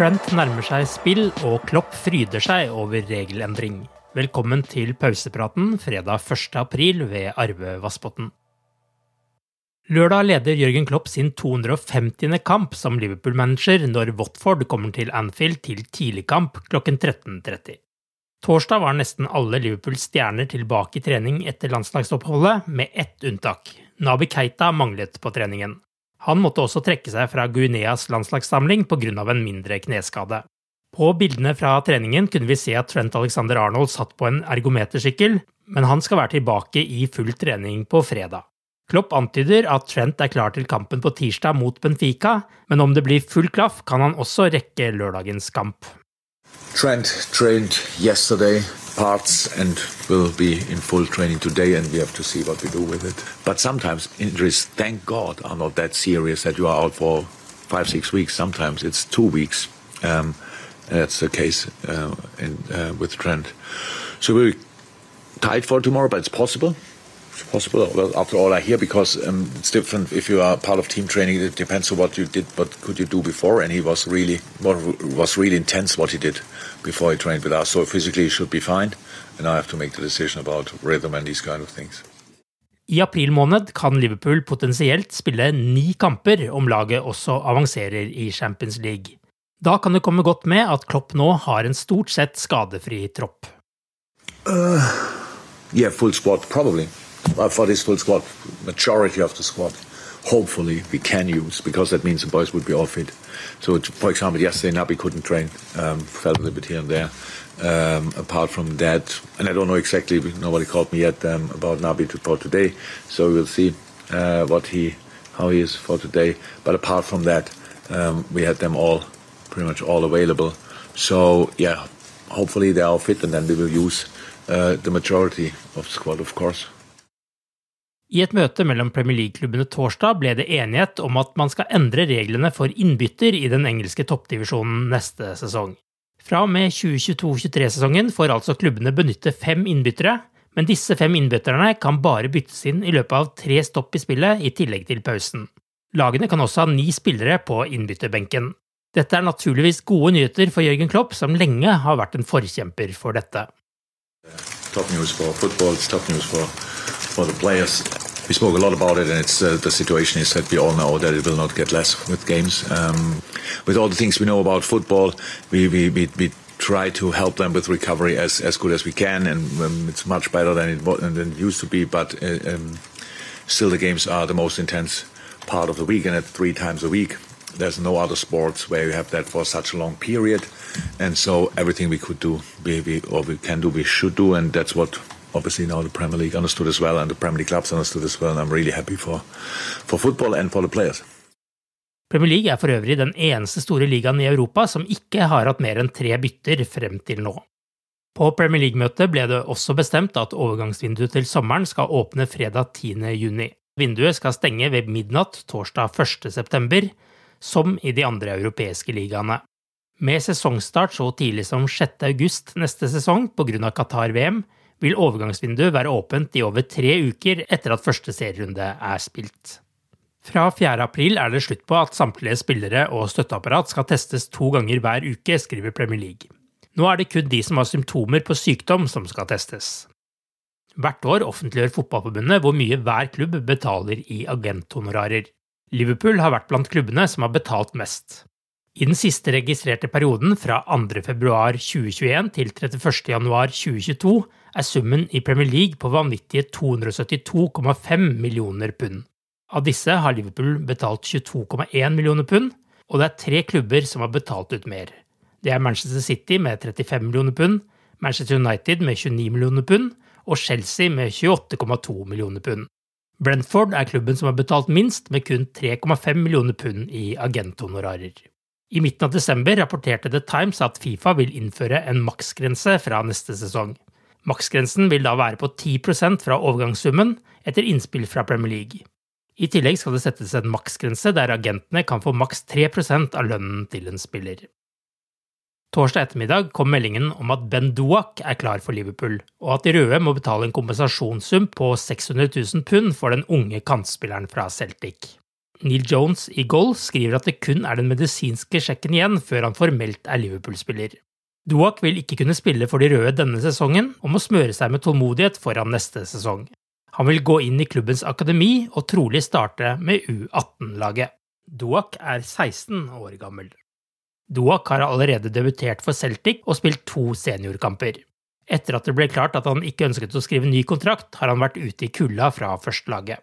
Trent nærmer seg spill, og Klopp fryder seg over regelendring. Velkommen til pausepraten fredag 1. april ved Arve Vassbotn. Lørdag leder Jørgen Klopp sin 250. kamp som Liverpool-manager når Watford kommer til Anfield til tidligkamp klokken 13.30. Torsdag var nesten alle Liverpools stjerner tilbake i trening etter landslagsoppholdet, med ett unntak. Nabi Keita manglet på treningen. Han måtte også trekke seg fra Guineas landslagssamling pga. en mindre kneskade. På bildene fra treningen kunne vi se at Trent Alexander Arnold satt på en ergometersykkel, men han skal være tilbake i full trening på fredag. Klopp antyder at Trent er klar til kampen på tirsdag mot Benfica, men om det blir full klaff, kan han også rekke lørdagens kamp. Trent trained yesterday parts and will be in full training today and we have to see what we do with it. But sometimes injuries, thank God, are not that serious that you are out for five, six weeks. Sometimes it's two weeks. Um, that's the case uh, in, uh, with Trent. So we're tight for tomorrow, but it's possible possible. Well, after all, I hear because um, it's different if you are part of team training. It depends on what you did, what could you do before, and he was really was really intense what he did before he trained with us. So physically, he should be fine, and I have to make the decision about rhythm and these kind of things. I april måned kan Liverpool potensielt spille ni kamper om laget også avanserer i Champions League. Da kan det komme godt med at Klopp nå har en stort sett skadefri tropp. Uh, yeah, full squad, probably. For this full squad, majority of the squad, hopefully we can use because that means the boys would be all fit. So, for example, yesterday Nabi couldn't train, um, a little bit here and there. Um, apart from that, and I don't know exactly, nobody called me yet um, about Nabi for today, so we'll see uh, what he, how he is for today. But apart from that, um, we had them all, pretty much all available. So yeah, hopefully they are fit, and then we will use uh, the majority of the squad, of course. I et møte mellom Premier League-klubbene torsdag ble det enighet om at man skal endre reglene for innbytter i den engelske toppdivisjonen neste sesong. Fra og med 2022-23-sesongen får altså klubbene benytte fem innbyttere, men disse fem innbytterne kan bare byttes inn i løpet av tre stopp i spillet i tillegg til pausen. Lagene kan også ha ni spillere på innbytterbenken. Dette er naturligvis gode nyheter for Jørgen Klopp, som lenge har vært en forkjemper for dette. Top news for football, top news for for the players. We spoke a lot about it, and it's uh, the situation is that we all know that it will not get less with games. Um, with all the things we know about football, we, we, we, we try to help them with recovery as, as good as we can, and um, it's much better than it, than it used to be. But uh, um, still, the games are the most intense part of the week, and at three times a week. There's no other sports where you have that for such a long period, and so everything we could do, we, we or we can do, we should do, and that's what obviously now the Premier League understood as well, and the Premier League clubs understood as well. And I'm really happy for, for football and for the players. Premier League er for øvrig den eneste store ligaen i Europa som ikke har hatt mer enn tre bytter frem til nå. På Premier League-møtet ble det også bestemt at overgangsvinduet til sommeren skal åpne fredag 10. juni. Vinduet skal stenge ved midnatt torsdag 1. september, som i de andre europeiske ligaene. Med sesongstart så tidlig som 6. august neste sesong pga. Qatar-VM, vil overgangsvinduet være åpent i over tre uker etter at første serierunde er spilt. Fra 4. april er det slutt på at samtlige spillere og støtteapparat skal testes to ganger hver uke, skriver Premier League. Nå er det kun de som har symptomer på sykdom som skal testes. Hvert år offentliggjør Fotballforbundet hvor mye hver klubb betaler i agenthonorarer. Liverpool har vært blant klubbene som har betalt mest. I den siste registrerte perioden, fra 2.2.2021 til 31.1.2022, er summen i Premier League på vanvittige 272,5 millioner pund. Av disse har Liverpool betalt 22,1 millioner pund, og det er tre klubber som har betalt ut mer. Det er Manchester City med 35 millioner pund, Manchester United med 29 millioner pund og Chelsea med 28,2 millioner pund. Brentford er klubben som har betalt minst, med kun 3,5 millioner pund i agenthonorarer. I midten av desember rapporterte The Times at Fifa vil innføre en maksgrense fra neste sesong. Maksgrensen vil da være på 10% fra overgangssummen, etter innspill fra Premier League. I tillegg skal det settes en maksgrense der agentene kan få maks 3% av lønnen til en spiller. Torsdag ettermiddag kom meldingen om at Ben Doak er klar for Liverpool, og at de røde må betale en kompensasjonssum på 600 000 pund for den unge kantspilleren fra Celtic. Neil Jones i Goal skriver at det kun er den medisinske sjekken igjen før han formelt er Liverpool-spiller. Doak vil ikke kunne spille for de røde denne sesongen, og må smøre seg med tålmodighet foran neste sesong. Han vil gå inn i klubbens akademi og trolig starte med U18-laget. Duak er 16 år gammel. Duak har allerede debutert for Celtic og spilt to seniorkamper. Etter at det ble klart at han ikke ønsket å skrive ny kontrakt, har han vært ute i kulda fra førstelaget.